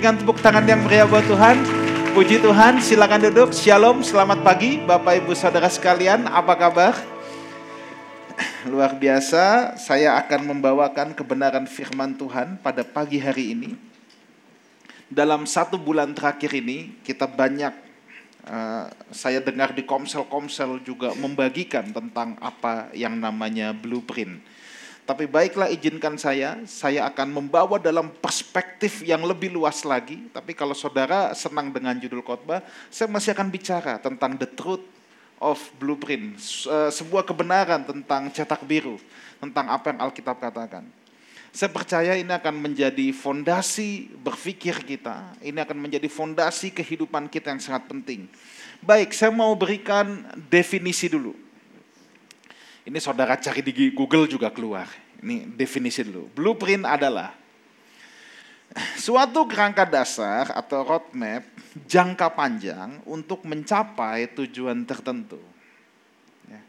Dengan tepuk tangan yang meriah buat Tuhan. Puji Tuhan, silakan duduk. Shalom, selamat pagi Bapak Ibu Saudara sekalian. Apa kabar? Luar biasa, saya akan membawakan kebenaran firman Tuhan pada pagi hari ini. Dalam satu bulan terakhir ini, kita banyak, uh, saya dengar di komsel-komsel juga membagikan tentang apa yang namanya blueprint tapi baiklah izinkan saya, saya akan membawa dalam perspektif yang lebih luas lagi. Tapi kalau saudara senang dengan judul khotbah, saya masih akan bicara tentang the truth of blueprint, eh, sebuah kebenaran tentang cetak biru, tentang apa yang Alkitab katakan. Saya percaya ini akan menjadi fondasi berpikir kita, ini akan menjadi fondasi kehidupan kita yang sangat penting. Baik, saya mau berikan definisi dulu ini saudara cari di Google juga keluar. Ini definisi dulu. Blueprint adalah suatu kerangka dasar atau roadmap jangka panjang untuk mencapai tujuan tertentu. Ya.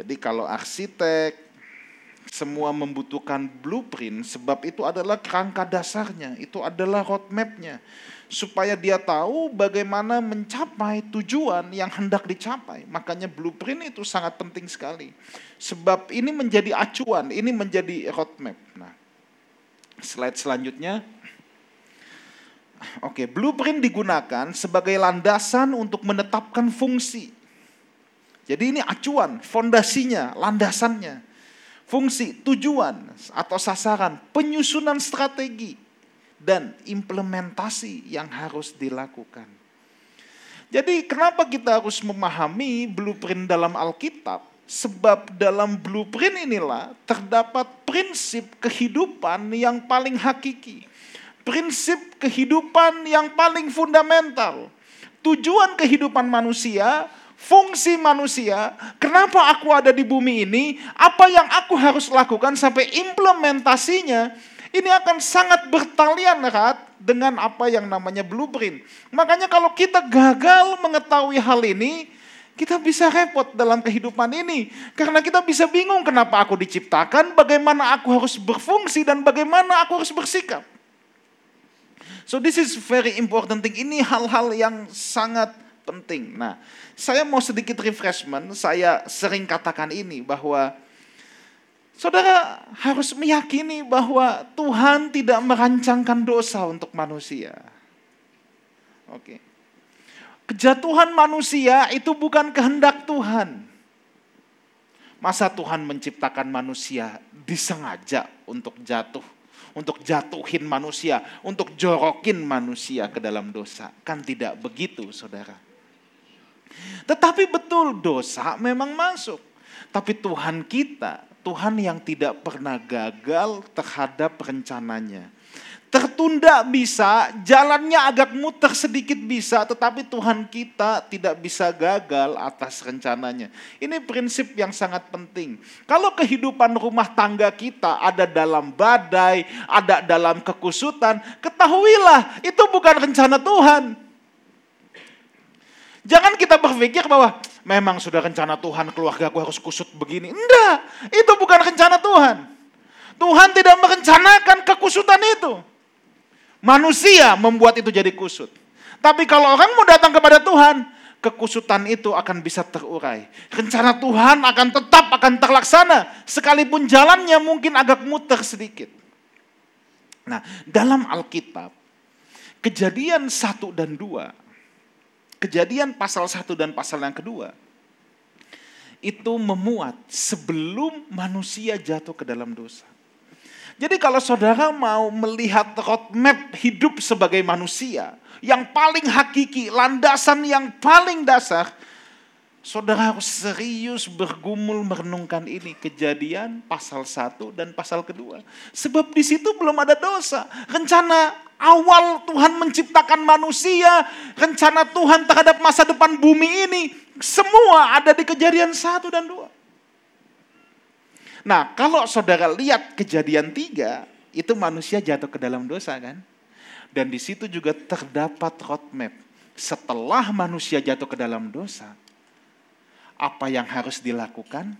Jadi kalau arsitek semua membutuhkan blueprint sebab itu adalah kerangka dasarnya, itu adalah roadmapnya supaya dia tahu bagaimana mencapai tujuan yang hendak dicapai. Makanya blueprint itu sangat penting sekali. Sebab ini menjadi acuan, ini menjadi roadmap. Nah, slide selanjutnya. Oke, blueprint digunakan sebagai landasan untuk menetapkan fungsi. Jadi ini acuan, fondasinya, landasannya. Fungsi, tujuan atau sasaran, penyusunan strategi, dan implementasi yang harus dilakukan. Jadi kenapa kita harus memahami blueprint dalam Alkitab? Sebab dalam blueprint inilah terdapat prinsip kehidupan yang paling hakiki. Prinsip kehidupan yang paling fundamental. Tujuan kehidupan manusia, fungsi manusia, kenapa aku ada di bumi ini, apa yang aku harus lakukan sampai implementasinya ini akan sangat bertalian erat dengan apa yang namanya blueprint. Makanya kalau kita gagal mengetahui hal ini, kita bisa repot dalam kehidupan ini. Karena kita bisa bingung kenapa aku diciptakan, bagaimana aku harus berfungsi, dan bagaimana aku harus bersikap. So this is very important thing. Ini hal-hal yang sangat penting. Nah, saya mau sedikit refreshment. Saya sering katakan ini bahwa Saudara harus meyakini bahwa Tuhan tidak merancangkan dosa untuk manusia. Oke. Kejatuhan manusia itu bukan kehendak Tuhan. Masa Tuhan menciptakan manusia disengaja untuk jatuh, untuk jatuhin manusia, untuk jorokin manusia ke dalam dosa. Kan tidak begitu, saudara. Tetapi betul dosa memang masuk. Tapi Tuhan kita Tuhan yang tidak pernah gagal terhadap rencananya. Tertunda bisa, jalannya agak muter sedikit bisa, tetapi Tuhan kita tidak bisa gagal atas rencananya. Ini prinsip yang sangat penting. Kalau kehidupan rumah tangga kita ada dalam badai, ada dalam kekusutan, ketahuilah itu bukan rencana Tuhan. Jangan kita berpikir bahwa memang sudah rencana Tuhan keluarga aku harus kusut begini. Enggak, itu bukan rencana Tuhan. Tuhan tidak merencanakan kekusutan itu. Manusia membuat itu jadi kusut. Tapi kalau orang mau datang kepada Tuhan, kekusutan itu akan bisa terurai. Rencana Tuhan akan tetap akan terlaksana, sekalipun jalannya mungkin agak muter sedikit. Nah, dalam Alkitab, kejadian satu dan dua Kejadian pasal 1 dan pasal yang kedua itu memuat sebelum manusia jatuh ke dalam dosa. Jadi kalau saudara mau melihat roadmap hidup sebagai manusia yang paling hakiki, landasan yang paling dasar, saudara harus serius bergumul merenungkan ini. Kejadian pasal 1 dan pasal kedua. Sebab di situ belum ada dosa. Rencana awal Tuhan menciptakan manusia, rencana Tuhan terhadap masa depan bumi ini, semua ada di kejadian satu dan dua. Nah, kalau saudara lihat kejadian tiga, itu manusia jatuh ke dalam dosa kan? Dan di situ juga terdapat roadmap. Setelah manusia jatuh ke dalam dosa, apa yang harus dilakukan,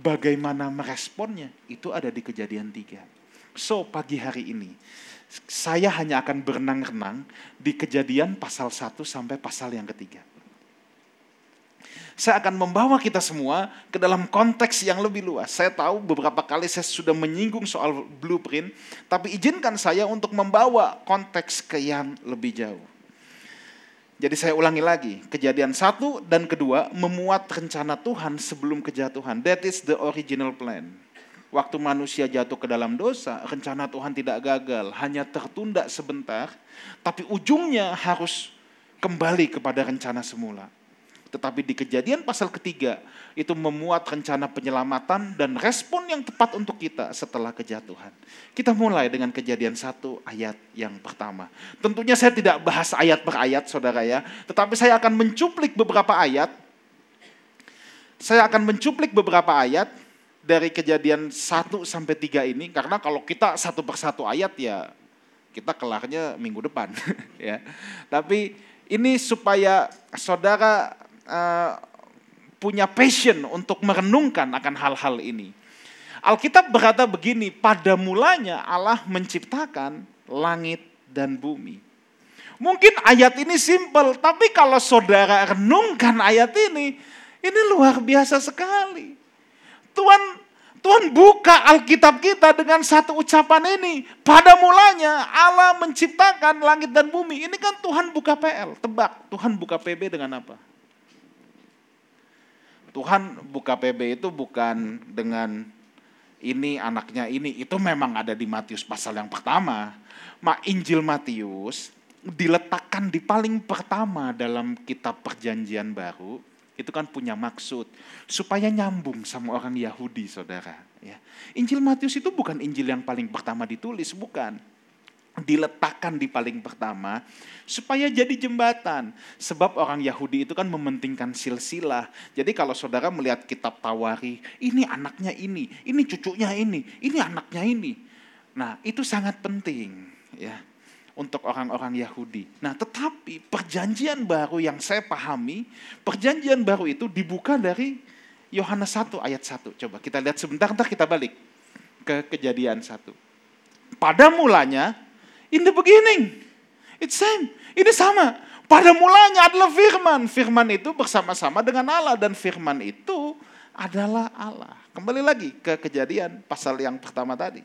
bagaimana meresponnya, itu ada di kejadian tiga. So, pagi hari ini, saya hanya akan berenang-renang di kejadian pasal 1 sampai pasal yang ketiga. Saya akan membawa kita semua ke dalam konteks yang lebih luas. Saya tahu beberapa kali saya sudah menyinggung soal blueprint, tapi izinkan saya untuk membawa konteks ke yang lebih jauh. Jadi saya ulangi lagi, kejadian satu dan kedua memuat rencana Tuhan sebelum kejatuhan. That is the original plan. Waktu manusia jatuh ke dalam dosa, rencana Tuhan tidak gagal, hanya tertunda sebentar, tapi ujungnya harus kembali kepada rencana semula. Tetapi di kejadian pasal ketiga itu memuat rencana penyelamatan dan respon yang tepat untuk kita setelah kejatuhan. Kita mulai dengan kejadian satu ayat yang pertama. Tentunya saya tidak bahas ayat per ayat saudara ya. Tetapi saya akan mencuplik beberapa ayat. Saya akan mencuplik beberapa ayat dari kejadian satu sampai tiga ini. Karena kalau kita satu persatu ayat ya kita kelarnya minggu depan. ya. Tapi ini supaya saudara uh, punya passion untuk merenungkan akan hal-hal ini. Alkitab berkata begini, pada mulanya Allah menciptakan langit dan bumi. Mungkin ayat ini simpel, tapi kalau saudara renungkan ayat ini, ini luar biasa sekali. Tuhan Tuhan buka Alkitab kita dengan satu ucapan ini. Pada mulanya Allah menciptakan langit dan bumi. Ini kan Tuhan buka PL. Tebak, Tuhan buka PB dengan apa? Tuhan buka PB itu bukan dengan ini anaknya ini. Itu memang ada di Matius pasal yang pertama. Ma Injil Matius diletakkan di paling pertama dalam kitab perjanjian baru itu kan punya maksud supaya nyambung sama orang Yahudi saudara ya Injil Matius itu bukan Injil yang paling pertama ditulis bukan diletakkan di paling pertama supaya jadi jembatan. Sebab orang Yahudi itu kan mementingkan silsilah. Jadi kalau saudara melihat kitab Tawari, ini anaknya ini, ini cucunya ini, ini anaknya ini. Nah, itu sangat penting ya untuk orang-orang Yahudi. Nah, tetapi perjanjian baru yang saya pahami, perjanjian baru itu dibuka dari Yohanes 1 ayat 1. Coba kita lihat sebentar, ntar kita balik ke kejadian 1. Pada mulanya In the beginning. It's same. Ini sama. Pada mulanya adalah firman. Firman itu bersama-sama dengan Allah. Dan firman itu adalah Allah. Kembali lagi ke kejadian pasal yang pertama tadi.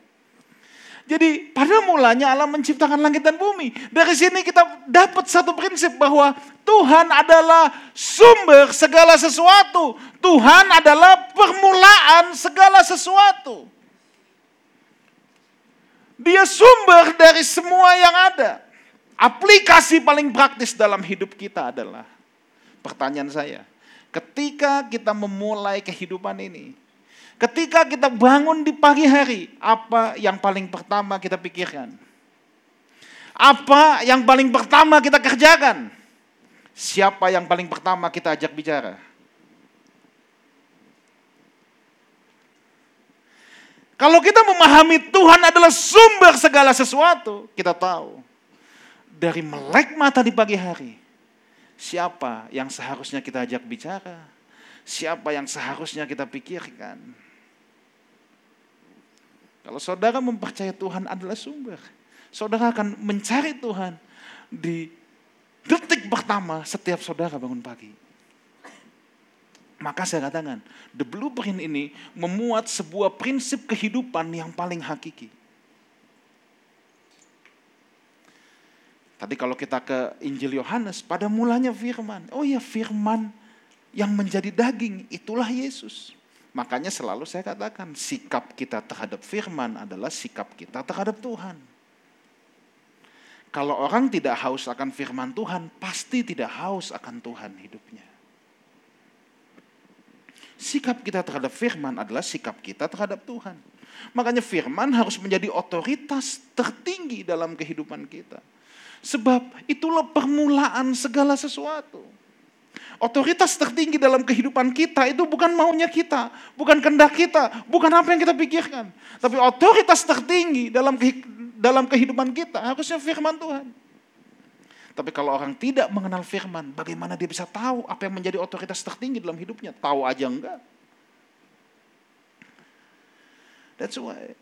Jadi pada mulanya Allah menciptakan langit dan bumi. Dari sini kita dapat satu prinsip bahwa Tuhan adalah sumber segala sesuatu. Tuhan adalah permulaan segala sesuatu. Dia sumber dari semua yang ada. Aplikasi paling praktis dalam hidup kita adalah pertanyaan saya. Ketika kita memulai kehidupan ini, ketika kita bangun di pagi hari, apa yang paling pertama kita pikirkan? Apa yang paling pertama kita kerjakan? Siapa yang paling pertama kita ajak bicara? Kalau kita memahami Tuhan adalah sumber segala sesuatu, kita tahu dari melek mata di pagi hari, siapa yang seharusnya kita ajak bicara, siapa yang seharusnya kita pikirkan. Kalau saudara mempercaya Tuhan adalah sumber, saudara akan mencari Tuhan di detik pertama setiap saudara bangun pagi. Maka saya katakan, the blueprint ini memuat sebuah prinsip kehidupan yang paling hakiki. Tadi kalau kita ke Injil Yohanes, pada mulanya firman. Oh ya firman yang menjadi daging, itulah Yesus. Makanya selalu saya katakan, sikap kita terhadap firman adalah sikap kita terhadap Tuhan. Kalau orang tidak haus akan firman Tuhan, pasti tidak haus akan Tuhan hidupnya. Sikap kita terhadap firman adalah sikap kita terhadap Tuhan. Makanya firman harus menjadi otoritas tertinggi dalam kehidupan kita. Sebab itulah permulaan segala sesuatu. Otoritas tertinggi dalam kehidupan kita itu bukan maunya kita, bukan kehendak kita, bukan apa yang kita pikirkan. Tapi otoritas tertinggi dalam dalam kehidupan kita harusnya firman Tuhan. Tapi kalau orang tidak mengenal firman, bagaimana dia bisa tahu apa yang menjadi otoritas tertinggi dalam hidupnya? Tahu aja enggak. That's why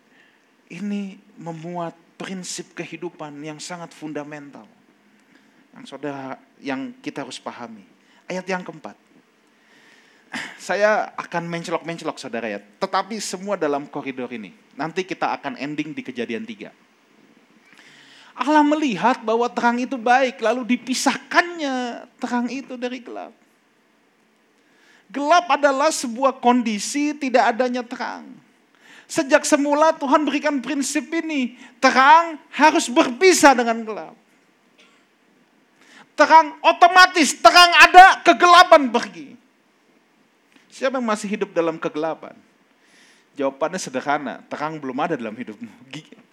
ini memuat prinsip kehidupan yang sangat fundamental. Yang saudara, yang kita harus pahami. Ayat yang keempat. Saya akan mencelok-mencelok saudara ya. Tetapi semua dalam koridor ini. Nanti kita akan ending di kejadian tiga. Allah melihat bahwa terang itu baik, lalu dipisahkannya terang itu dari gelap. Gelap adalah sebuah kondisi tidak adanya terang. Sejak semula Tuhan berikan prinsip ini, terang harus berpisah dengan gelap. Terang otomatis, terang ada, kegelapan pergi. Siapa yang masih hidup dalam kegelapan? Jawabannya sederhana, terang belum ada dalam hidupmu.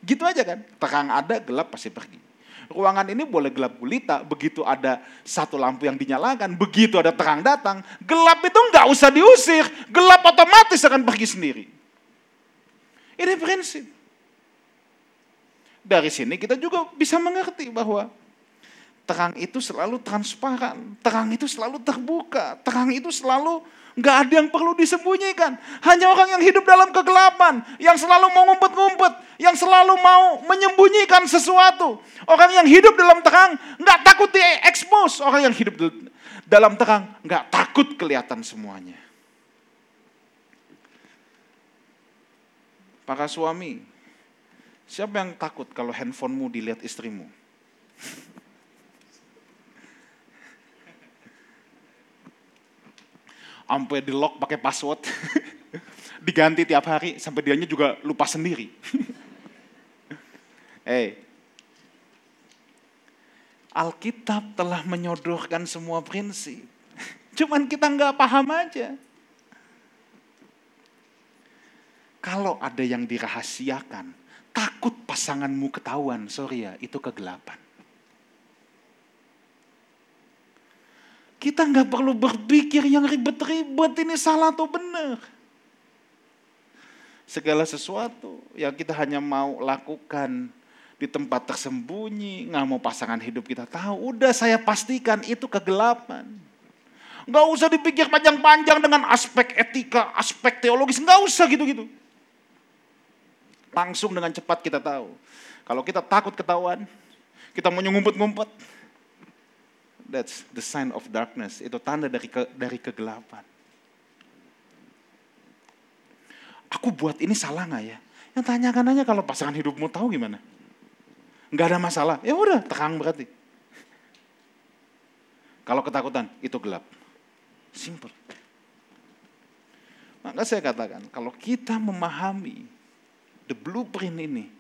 Gitu aja kan, terang ada, gelap pasti pergi. Ruangan ini boleh gelap gulita, begitu ada satu lampu yang dinyalakan, begitu ada terang datang, gelap itu nggak usah diusir, gelap otomatis akan pergi sendiri. Ini prinsip. Dari sini kita juga bisa mengerti bahwa terang itu selalu transparan, terang itu selalu terbuka, terang itu selalu Nggak ada yang perlu disembunyikan. Hanya orang yang hidup dalam kegelapan, yang selalu mau ngumpet-ngumpet, yang selalu mau menyembunyikan sesuatu. Orang yang hidup dalam terang, nggak takut diekspos. Orang yang hidup dalam terang, nggak takut kelihatan semuanya. Para suami, siapa yang takut kalau handphonemu dilihat istrimu? sampai di lock pakai password, diganti tiap hari sampai dianya juga lupa sendiri. hey, Alkitab telah menyodorkan semua prinsip. Cuman kita nggak paham aja. Kalau ada yang dirahasiakan, takut pasanganmu ketahuan, sorry ya, itu kegelapan. Kita nggak perlu berpikir yang ribet-ribet ini salah atau benar. Segala sesuatu yang kita hanya mau lakukan di tempat tersembunyi, nggak mau pasangan hidup kita tahu, udah saya pastikan itu kegelapan. Nggak usah dipikir panjang-panjang dengan aspek etika, aspek teologis, nggak usah gitu-gitu. Langsung dengan cepat kita tahu. Kalau kita takut ketahuan, kita mau ngumpet-ngumpet, That's the sign of darkness. Itu tanda dari ke, dari kegelapan. Aku buat ini salah nggak ya? Yang tanyakan aja kalau pasangan hidupmu tahu gimana? Nggak ada masalah. Ya udah, terang berarti. Kalau ketakutan, itu gelap. Simple. Maka saya katakan, kalau kita memahami the blueprint ini,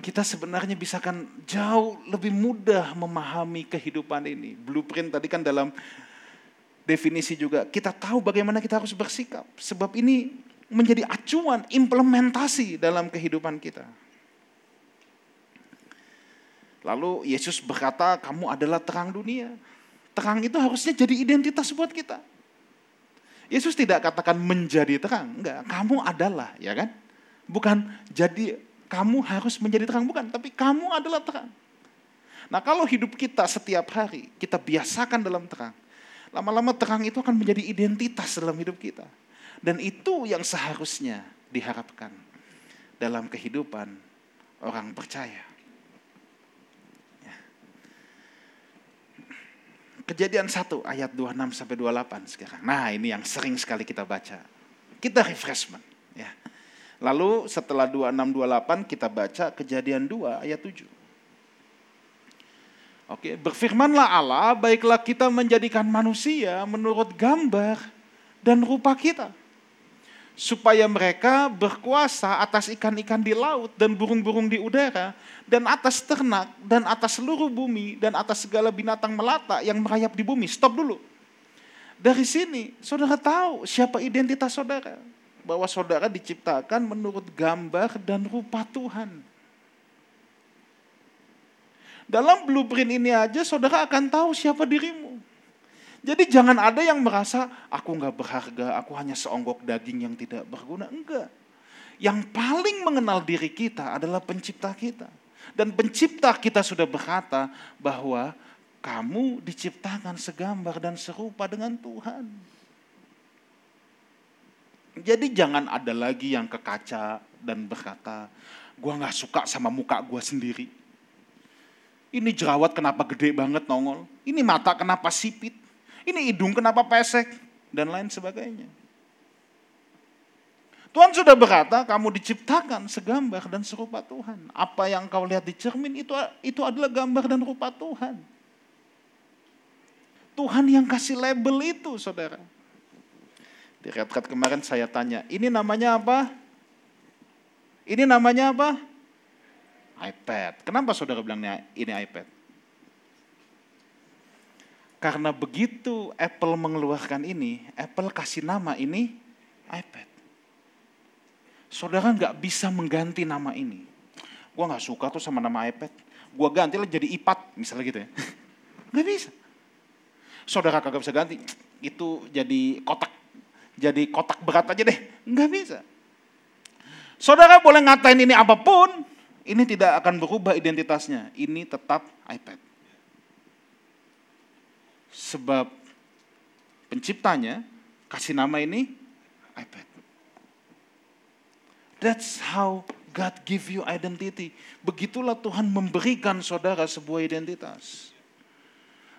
kita sebenarnya bisa kan jauh lebih mudah memahami kehidupan ini. Blueprint tadi kan dalam definisi juga kita tahu bagaimana kita harus bersikap. Sebab ini menjadi acuan implementasi dalam kehidupan kita. Lalu Yesus berkata, "Kamu adalah terang dunia." Terang itu harusnya jadi identitas buat kita. Yesus tidak katakan menjadi terang, enggak, kamu adalah, ya kan? Bukan jadi kamu harus menjadi terang bukan, tapi kamu adalah terang. Nah kalau hidup kita setiap hari, kita biasakan dalam terang. Lama-lama terang itu akan menjadi identitas dalam hidup kita. Dan itu yang seharusnya diharapkan dalam kehidupan orang percaya. Ya. Kejadian 1 ayat 26 sampai 28 sekarang. Nah, ini yang sering sekali kita baca. Kita refreshment, ya. Lalu setelah 2628 kita baca kejadian 2 ayat 7. Oke, berfirmanlah Allah, baiklah kita menjadikan manusia menurut gambar dan rupa kita. Supaya mereka berkuasa atas ikan-ikan di laut dan burung-burung di udara dan atas ternak dan atas seluruh bumi dan atas segala binatang melata yang merayap di bumi. Stop dulu. Dari sini saudara tahu siapa identitas saudara bahwa saudara diciptakan menurut gambar dan rupa Tuhan. Dalam blueprint ini aja saudara akan tahu siapa dirimu. Jadi jangan ada yang merasa aku nggak berharga, aku hanya seonggok daging yang tidak berguna. Enggak. Yang paling mengenal diri kita adalah pencipta kita. Dan pencipta kita sudah berkata bahwa kamu diciptakan segambar dan serupa dengan Tuhan. Jadi jangan ada lagi yang ke kaca dan berkata, Gua nggak suka sama muka gua sendiri. Ini jerawat kenapa gede banget nongol. Ini mata kenapa sipit. Ini hidung kenapa pesek. Dan lain sebagainya. Tuhan sudah berkata, kamu diciptakan segambar dan serupa Tuhan. Apa yang kau lihat di cermin itu itu adalah gambar dan rupa Tuhan. Tuhan yang kasih label itu, saudara. Di retret kemarin saya tanya, ini namanya apa? Ini namanya apa? iPad. Kenapa saudara bilang ini iPad? Karena begitu Apple mengeluarkan ini, Apple kasih nama ini iPad. Saudara nggak bisa mengganti nama ini. Gua nggak suka tuh sama nama iPad. Gua ganti lah jadi iPad, misalnya gitu ya. Nggak bisa. Saudara kagak bisa ganti. Itu jadi kotak. Jadi kotak berat aja deh. Nggak bisa. Saudara boleh ngatain ini apa pun, ini tidak akan berubah identitasnya. Ini tetap iPad. Sebab penciptanya kasih nama ini iPad. That's how God give you identity. Begitulah Tuhan memberikan saudara sebuah identitas.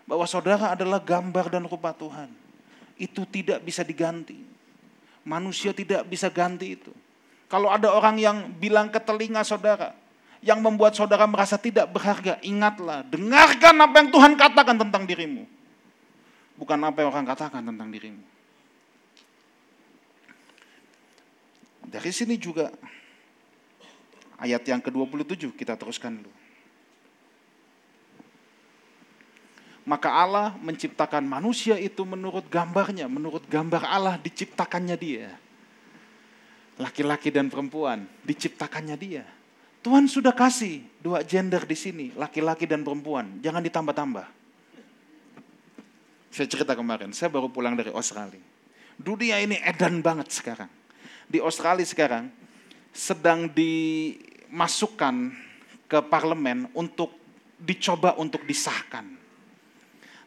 Bahwa saudara adalah gambar dan rupa Tuhan. Itu tidak bisa diganti. Manusia tidak bisa ganti itu. Kalau ada orang yang bilang ke telinga saudara, yang membuat saudara merasa tidak berharga, ingatlah, dengarkan apa yang Tuhan katakan tentang dirimu. Bukan apa yang orang katakan tentang dirimu. Dari sini juga ayat yang ke-27 kita teruskan dulu. Maka Allah menciptakan manusia itu menurut gambarnya, menurut gambar Allah diciptakannya dia. Laki-laki dan perempuan diciptakannya dia. Tuhan sudah kasih dua gender di sini, laki-laki dan perempuan. Jangan ditambah-tambah. Saya cerita kemarin, saya baru pulang dari Australia. Dunia ini edan banget sekarang di Australia sekarang sedang dimasukkan ke parlemen untuk dicoba untuk disahkan.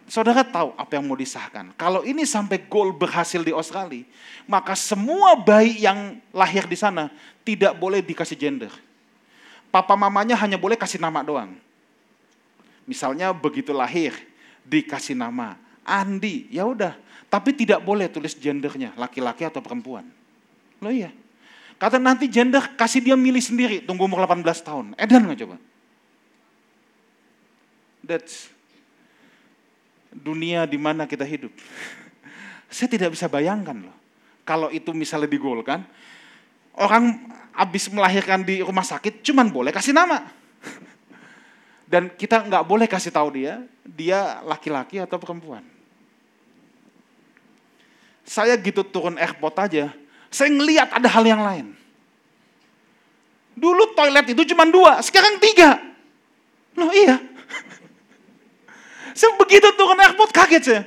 Saudara tahu apa yang mau disahkan? Kalau ini sampai gol berhasil di Australia, maka semua bayi yang lahir di sana tidak boleh dikasih gender. Papa mamanya hanya boleh kasih nama doang. Misalnya begitu lahir dikasih nama Andi, ya udah. Tapi tidak boleh tulis gendernya laki-laki atau perempuan. Loh iya. Kata nanti gender kasih dia milih sendiri, tunggu umur 18 tahun. Edan nggak coba? That's dunia di mana kita hidup. Saya tidak bisa bayangkan loh. Kalau itu misalnya digolkan, orang habis melahirkan di rumah sakit cuman boleh kasih nama. Dan kita nggak boleh kasih tahu dia, dia laki-laki atau perempuan. Saya gitu turun airport aja, saya ngeliat ada hal yang lain. Dulu toilet itu cuma dua, sekarang tiga. Loh iya. Begitu turun airport kaget saya.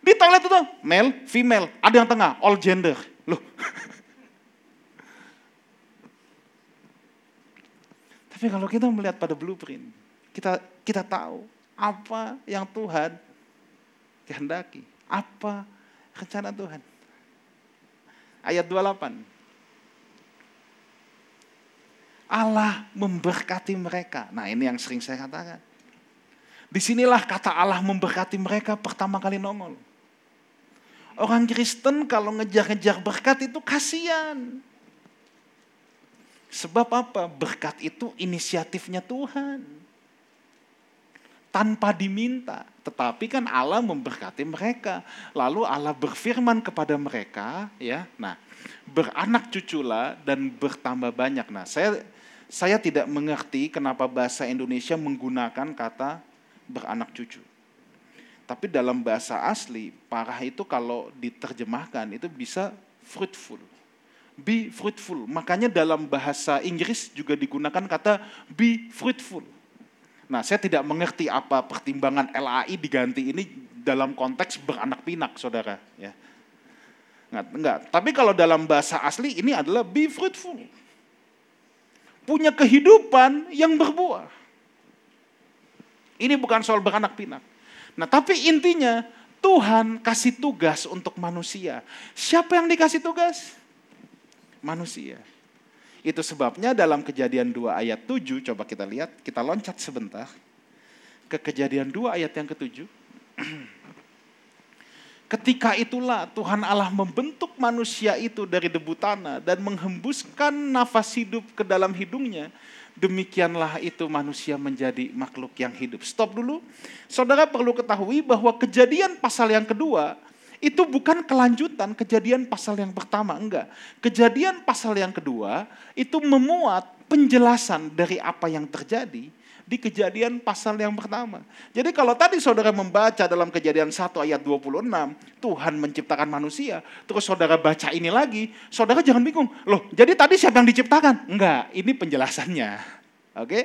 Di toilet itu male, female, ada yang tengah, all gender. Loh. Tapi kalau kita melihat pada blueprint, kita kita tahu apa yang Tuhan kehendaki, apa rencana Tuhan ayat 28. Allah memberkati mereka. Nah ini yang sering saya katakan. Di sinilah kata Allah memberkati mereka pertama kali nongol. Orang Kristen kalau ngejar-ngejar berkat itu kasihan. Sebab apa? Berkat itu inisiatifnya Tuhan. Tanpa diminta. Tetapi kan Allah memberkati mereka. Lalu Allah berfirman kepada mereka, ya. Nah, beranak cuculah dan bertambah banyak. Nah, saya saya tidak mengerti kenapa bahasa Indonesia menggunakan kata beranak cucu. Tapi dalam bahasa asli, parah itu kalau diterjemahkan itu bisa fruitful. Be fruitful. Makanya dalam bahasa Inggris juga digunakan kata be fruitful Nah, saya tidak mengerti apa pertimbangan LAI diganti ini dalam konteks beranak pinak, saudara. Ya. Enggak, enggak. Tapi kalau dalam bahasa asli ini adalah be fruitful. Punya kehidupan yang berbuah. Ini bukan soal beranak pinak. Nah, tapi intinya Tuhan kasih tugas untuk manusia. Siapa yang dikasih tugas? Manusia. Itu sebabnya dalam kejadian 2 ayat 7, coba kita lihat, kita loncat sebentar. Ke kejadian 2 ayat yang ketujuh. Ketika itulah Tuhan Allah membentuk manusia itu dari debu tanah dan menghembuskan nafas hidup ke dalam hidungnya. Demikianlah itu manusia menjadi makhluk yang hidup. Stop dulu. Saudara perlu ketahui bahwa kejadian pasal yang kedua itu bukan kelanjutan kejadian pasal yang pertama, enggak. Kejadian pasal yang kedua itu memuat penjelasan dari apa yang terjadi di kejadian pasal yang pertama. Jadi kalau tadi saudara membaca dalam kejadian 1 ayat 26, Tuhan menciptakan manusia, terus saudara baca ini lagi, saudara jangan bingung. Loh, jadi tadi siapa yang diciptakan? Enggak, ini penjelasannya. Oke? Okay?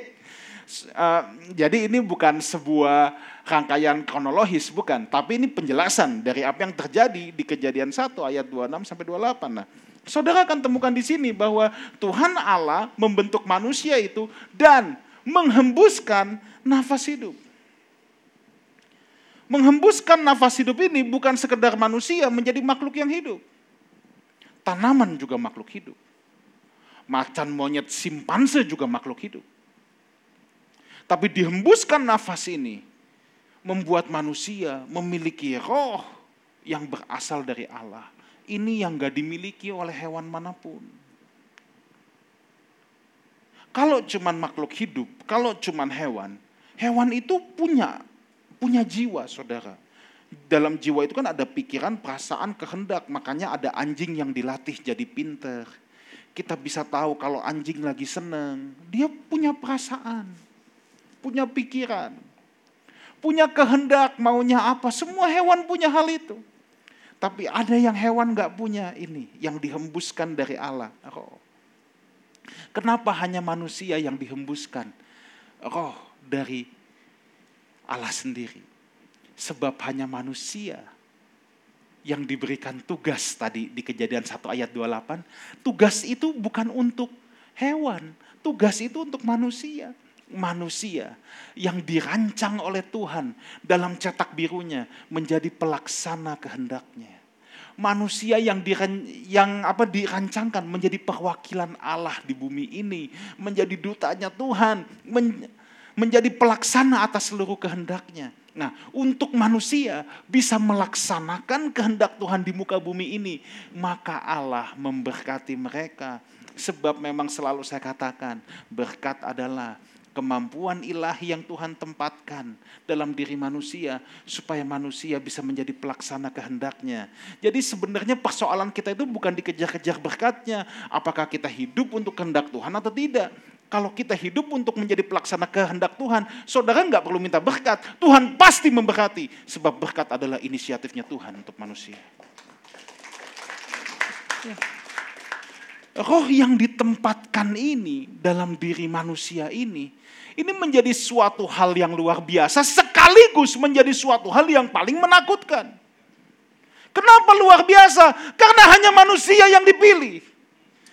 Uh, jadi ini bukan sebuah rangkaian kronologis, bukan. Tapi ini penjelasan dari apa yang terjadi di kejadian 1 ayat 26 sampai 28. Nah, saudara akan temukan di sini bahwa Tuhan Allah membentuk manusia itu dan menghembuskan nafas hidup. Menghembuskan nafas hidup ini bukan sekedar manusia menjadi makhluk yang hidup. Tanaman juga makhluk hidup. Macan monyet simpanse juga makhluk hidup. Tapi dihembuskan nafas ini membuat manusia memiliki roh yang berasal dari Allah. Ini yang gak dimiliki oleh hewan mana pun. Kalau cuman makhluk hidup, kalau cuman hewan, hewan itu punya punya jiwa, Saudara. Dalam jiwa itu kan ada pikiran, perasaan, kehendak. Makanya ada anjing yang dilatih jadi pinter. Kita bisa tahu kalau anjing lagi seneng, dia punya perasaan, punya pikiran, punya kehendak, maunya apa. Semua hewan punya hal itu. Tapi ada yang hewan gak punya ini, yang dihembuskan dari Allah. Oh. Kenapa hanya manusia yang dihembuskan roh dari Allah sendiri? Sebab hanya manusia yang diberikan tugas tadi di kejadian 1 ayat 28. Tugas itu bukan untuk hewan, tugas itu untuk manusia. Manusia yang dirancang oleh Tuhan dalam cetak birunya menjadi pelaksana kehendaknya manusia yang diren, yang apa dirancangkan menjadi perwakilan Allah di bumi ini, menjadi dutanya Tuhan, men, menjadi pelaksana atas seluruh kehendaknya. Nah, untuk manusia bisa melaksanakan kehendak Tuhan di muka bumi ini, maka Allah memberkati mereka. Sebab memang selalu saya katakan, berkat adalah kemampuan ilahi yang Tuhan tempatkan dalam diri manusia supaya manusia bisa menjadi pelaksana kehendaknya. Jadi sebenarnya persoalan kita itu bukan dikejar-kejar berkatnya, apakah kita hidup untuk kehendak Tuhan atau tidak. Kalau kita hidup untuk menjadi pelaksana kehendak Tuhan, saudara nggak perlu minta berkat. Tuhan pasti memberkati, sebab berkat adalah inisiatifnya Tuhan untuk manusia. Ya. Roh yang ditempatkan ini dalam diri manusia ini ini menjadi suatu hal yang luar biasa sekaligus menjadi suatu hal yang paling menakutkan. Kenapa luar biasa? Karena hanya manusia yang dipilih.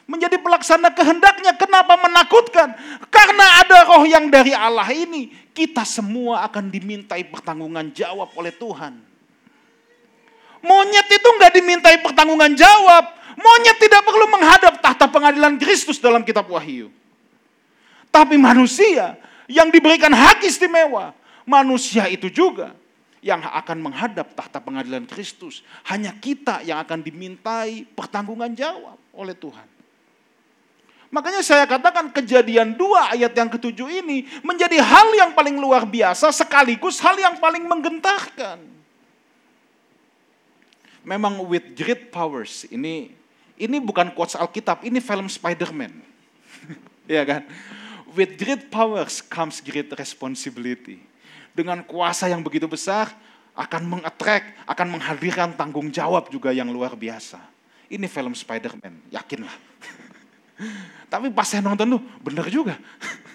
Menjadi pelaksana kehendaknya, kenapa menakutkan? Karena ada roh yang dari Allah ini, kita semua akan dimintai pertanggungan jawab oleh Tuhan. Monyet itu nggak dimintai pertanggungan jawab. Monyet tidak perlu menghadap tahta pengadilan Kristus dalam kitab Wahyu. Tapi manusia yang diberikan hak istimewa. Manusia itu juga yang akan menghadap tahta pengadilan Kristus. Hanya kita yang akan dimintai pertanggungan jawab oleh Tuhan. Makanya saya katakan kejadian dua ayat yang ketujuh ini menjadi hal yang paling luar biasa sekaligus hal yang paling menggentarkan. Memang with great powers ini ini bukan quotes Alkitab, ini film Spider-Man. ya kan? With great powers comes great responsibility. Dengan kuasa yang begitu besar, akan mengattract, akan menghadirkan tanggung jawab juga yang luar biasa. Ini film Spider-Man, yakinlah. Tapi pas saya nonton tuh, bener juga.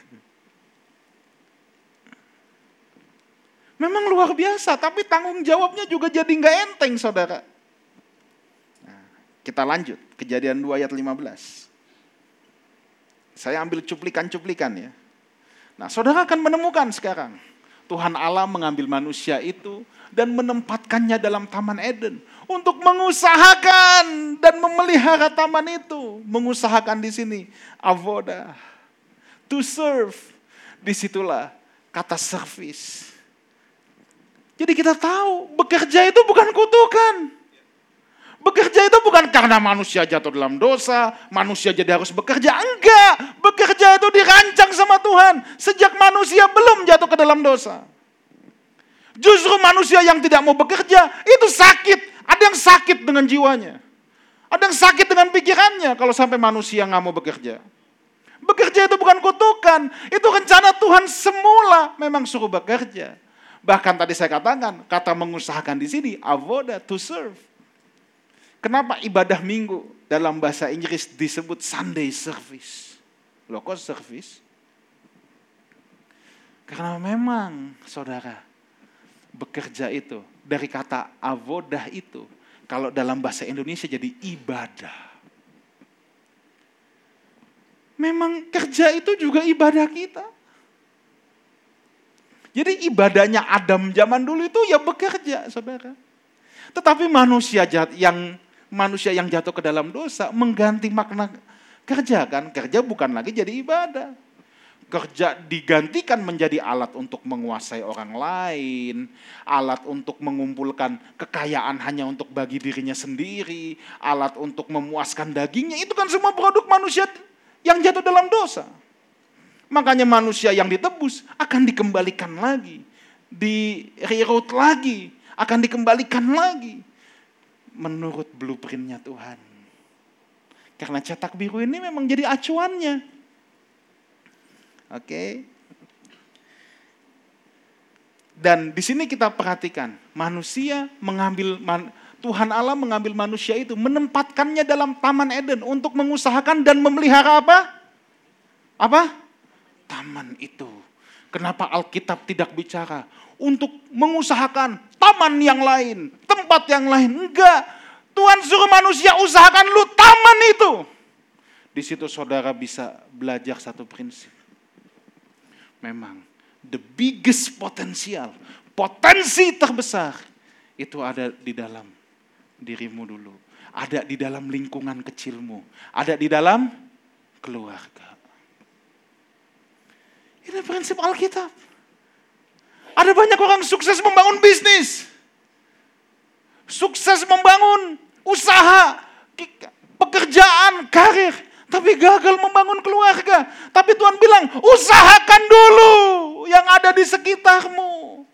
Memang luar biasa, tapi tanggung jawabnya juga jadi nggak enteng, saudara. Nah, kita lanjut, kejadian 2 ayat 15. Saya ambil cuplikan-cuplikan ya. Nah, saudara akan menemukan sekarang Tuhan Allah mengambil manusia itu dan menempatkannya dalam Taman Eden untuk mengusahakan dan memelihara taman itu. Mengusahakan di sini avoda, to serve. Di situlah kata service. Jadi kita tahu bekerja itu bukan kutukan. Bekerja itu bukan karena manusia jatuh dalam dosa, manusia jadi harus bekerja. Enggak, bekerja itu dirancang sama Tuhan sejak manusia belum jatuh ke dalam dosa. Justru manusia yang tidak mau bekerja itu sakit. Ada yang sakit dengan jiwanya. Ada yang sakit dengan pikirannya kalau sampai manusia nggak mau bekerja. Bekerja itu bukan kutukan, itu rencana Tuhan semula memang suruh bekerja. Bahkan tadi saya katakan, kata mengusahakan di sini, avoda, to serve. Kenapa ibadah minggu dalam bahasa Inggris disebut Sunday service? Loh kok service? Karena memang saudara, bekerja itu dari kata avodah itu kalau dalam bahasa Indonesia jadi ibadah. Memang kerja itu juga ibadah kita. Jadi ibadahnya Adam zaman dulu itu ya bekerja, saudara. Tetapi manusia yang manusia yang jatuh ke dalam dosa mengganti makna kerja kan. Kerja bukan lagi jadi ibadah kerja digantikan menjadi alat untuk menguasai orang lain, alat untuk mengumpulkan kekayaan hanya untuk bagi dirinya sendiri, alat untuk memuaskan dagingnya, itu kan semua produk manusia yang jatuh dalam dosa. Makanya manusia yang ditebus akan dikembalikan lagi, di reroute lagi, akan dikembalikan lagi menurut blueprintnya Tuhan. Karena cetak biru ini memang jadi acuannya. Oke. Dan di sini kita perhatikan, manusia mengambil Tuhan Allah mengambil manusia itu, menempatkannya dalam taman Eden untuk mengusahakan dan memelihara apa? Apa? Taman itu. Kenapa Alkitab tidak bicara untuk mengusahakan taman yang lain, tempat yang lain? Enggak. Tuhan suruh manusia usahakan lu taman itu. Di situ saudara bisa belajar satu prinsip memang the biggest potensial, potensi terbesar itu ada di dalam dirimu dulu. Ada di dalam lingkungan kecilmu. Ada di dalam keluarga. Ini prinsip Alkitab. Ada banyak orang sukses membangun bisnis. Sukses membangun usaha, pekerjaan, karir. Tapi gagal membangun keluarga. Tapi Tuhan bilang, usahakan dulu yang ada di sekitarmu.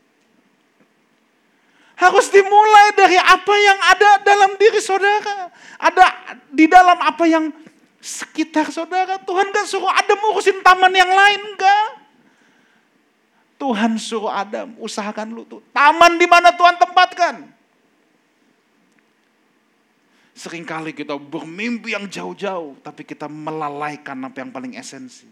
Harus dimulai dari apa yang ada dalam diri saudara. Ada di dalam apa yang sekitar saudara. Tuhan gak suruh Adam urusin taman yang lain, enggak. Tuhan suruh Adam, usahakan lu tuh. Taman di mana Tuhan tempatkan. Seringkali kita bermimpi yang jauh-jauh, tapi kita melalaikan apa yang paling esensi.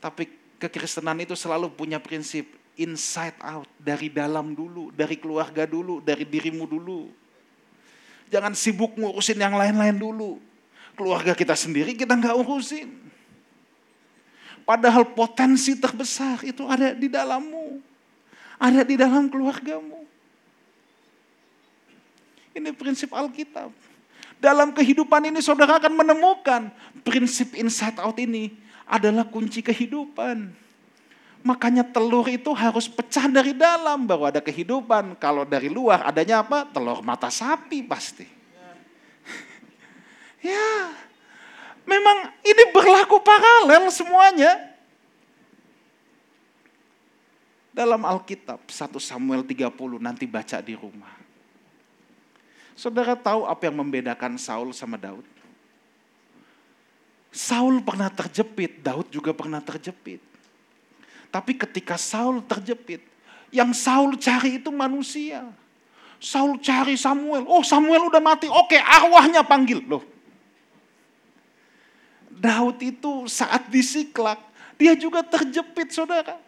Tapi kekristenan itu selalu punya prinsip inside out, dari dalam dulu, dari keluarga dulu, dari dirimu dulu. Jangan sibuk ngurusin yang lain-lain dulu. Keluarga kita sendiri kita nggak urusin. Padahal potensi terbesar itu ada di dalammu. Ada di dalam keluargamu. Ini prinsip Alkitab. Dalam kehidupan ini saudara akan menemukan prinsip inside out ini adalah kunci kehidupan. Makanya telur itu harus pecah dari dalam baru ada kehidupan. Kalau dari luar adanya apa? Telur mata sapi pasti. ya, memang ini berlaku paralel semuanya. Dalam Alkitab 1 Samuel 30 nanti baca di rumah. Saudara tahu apa yang membedakan Saul sama Daud? Saul pernah terjepit, Daud juga pernah terjepit. Tapi ketika Saul terjepit, yang Saul cari itu manusia. Saul cari Samuel. Oh Samuel udah mati. Oke arwahnya panggil. Loh. Daud itu saat disiklak, dia juga terjepit saudara.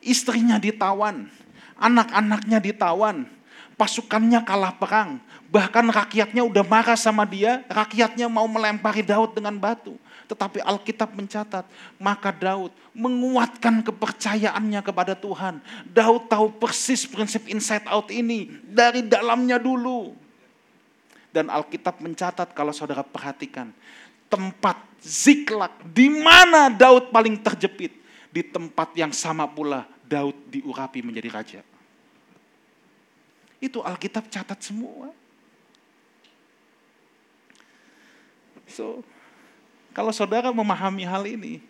Istrinya ditawan, anak-anaknya ditawan, pasukannya kalah perang. Bahkan rakyatnya udah marah sama dia, rakyatnya mau melempari Daud dengan batu. Tetapi Alkitab mencatat, maka Daud menguatkan kepercayaannya kepada Tuhan. Daud tahu persis prinsip inside out ini dari dalamnya dulu. Dan Alkitab mencatat kalau saudara perhatikan, tempat Ziklak di mana Daud paling terjepit, di tempat yang sama pula Daud diurapi menjadi raja. Itu Alkitab catat semua. So, kalau saudara memahami hal ini,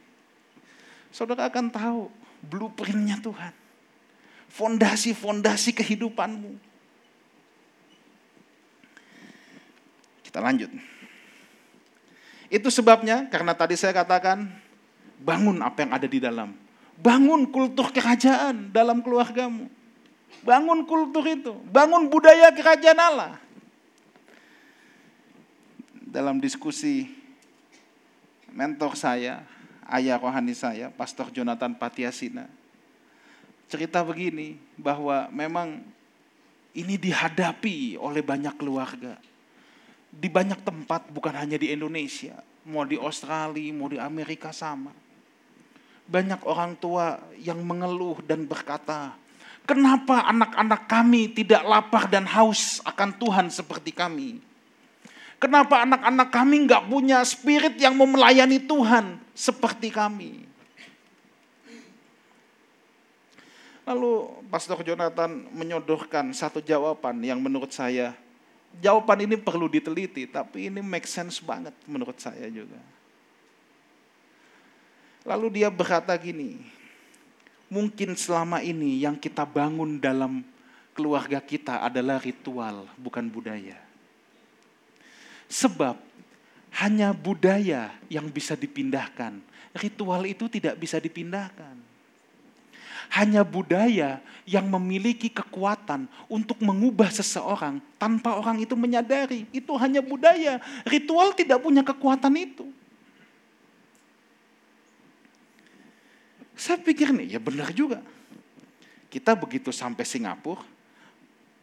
saudara akan tahu blueprintnya Tuhan. Fondasi-fondasi kehidupanmu. Kita lanjut. Itu sebabnya, karena tadi saya katakan, bangun apa yang ada di dalam. Bangun kultur kerajaan dalam keluargamu. Bangun kultur itu. Bangun budaya kerajaan Allah dalam diskusi mentor saya, ayah rohani saya, Pastor Jonathan Patiasina, cerita begini, bahwa memang ini dihadapi oleh banyak keluarga. Di banyak tempat, bukan hanya di Indonesia, mau di Australia, mau di Amerika sama. Banyak orang tua yang mengeluh dan berkata, kenapa anak-anak kami tidak lapar dan haus akan Tuhan seperti kami? Kenapa anak-anak kami nggak punya spirit yang mau melayani Tuhan seperti kami? Lalu Pastor Jonathan menyodorkan satu jawaban yang menurut saya, jawaban ini perlu diteliti, tapi ini make sense banget menurut saya juga. Lalu dia berkata gini, mungkin selama ini yang kita bangun dalam keluarga kita adalah ritual, bukan budaya. Sebab hanya budaya yang bisa dipindahkan. Ritual itu tidak bisa dipindahkan. Hanya budaya yang memiliki kekuatan untuk mengubah seseorang tanpa orang itu menyadari. Itu hanya budaya. Ritual tidak punya kekuatan itu. Saya pikir nih, ya benar juga. Kita begitu sampai Singapura,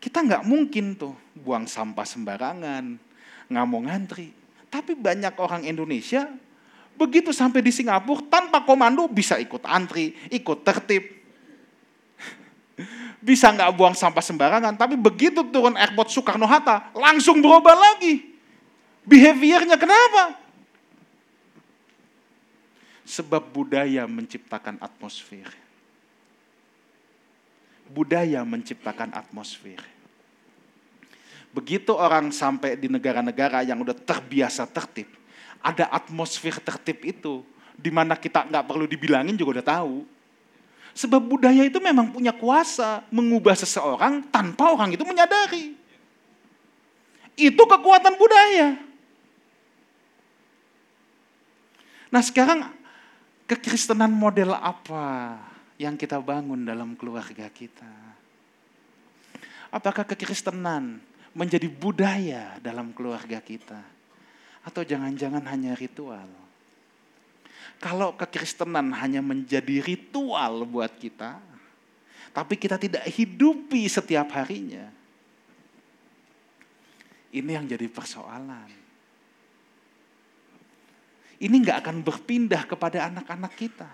kita nggak mungkin tuh buang sampah sembarangan, nggak mau ngantri. Tapi banyak orang Indonesia begitu sampai di Singapura tanpa komando bisa ikut antri, ikut tertib. Bisa nggak buang sampah sembarangan, tapi begitu turun airport Soekarno-Hatta langsung berubah lagi. Behaviornya kenapa? Sebab budaya menciptakan atmosfer. Budaya menciptakan atmosfer. Begitu orang sampai di negara-negara yang udah terbiasa tertib, ada atmosfer tertib itu, di mana kita nggak perlu dibilangin juga udah tahu. Sebab budaya itu memang punya kuasa mengubah seseorang tanpa orang itu menyadari. Itu kekuatan budaya. Nah sekarang kekristenan model apa yang kita bangun dalam keluarga kita? Apakah kekristenan menjadi budaya dalam keluarga kita? Atau jangan-jangan hanya ritual? Kalau kekristenan hanya menjadi ritual buat kita, tapi kita tidak hidupi setiap harinya, ini yang jadi persoalan. Ini nggak akan berpindah kepada anak-anak kita.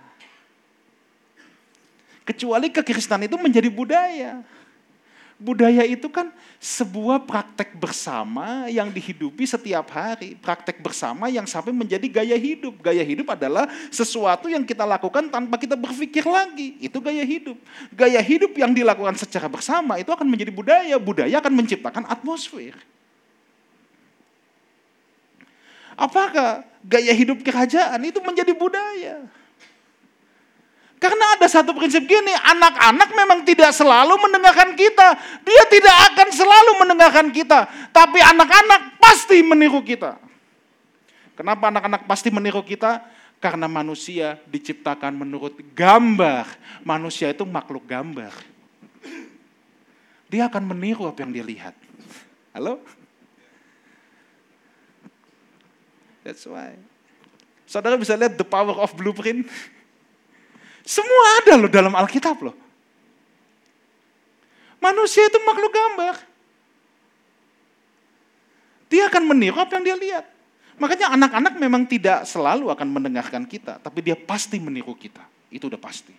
Kecuali kekristenan itu menjadi budaya budaya itu kan sebuah praktek bersama yang dihidupi setiap hari. Praktek bersama yang sampai menjadi gaya hidup. Gaya hidup adalah sesuatu yang kita lakukan tanpa kita berpikir lagi. Itu gaya hidup. Gaya hidup yang dilakukan secara bersama itu akan menjadi budaya. Budaya akan menciptakan atmosfer. Apakah gaya hidup kerajaan itu menjadi budaya? Karena ada satu prinsip gini, anak-anak memang tidak selalu mendengarkan kita. Dia tidak akan selalu mendengarkan kita. Tapi anak-anak pasti meniru kita. Kenapa anak-anak pasti meniru kita? Karena manusia diciptakan menurut gambar. Manusia itu makhluk gambar. Dia akan meniru apa yang dia lihat. Halo? That's why. Saudara bisa lihat the power of blueprint. Semua ada loh dalam Alkitab loh. Manusia itu makhluk gambar. Dia akan meniru apa yang dia lihat. Makanya anak-anak memang tidak selalu akan mendengarkan kita, tapi dia pasti meniru kita. Itu udah pasti.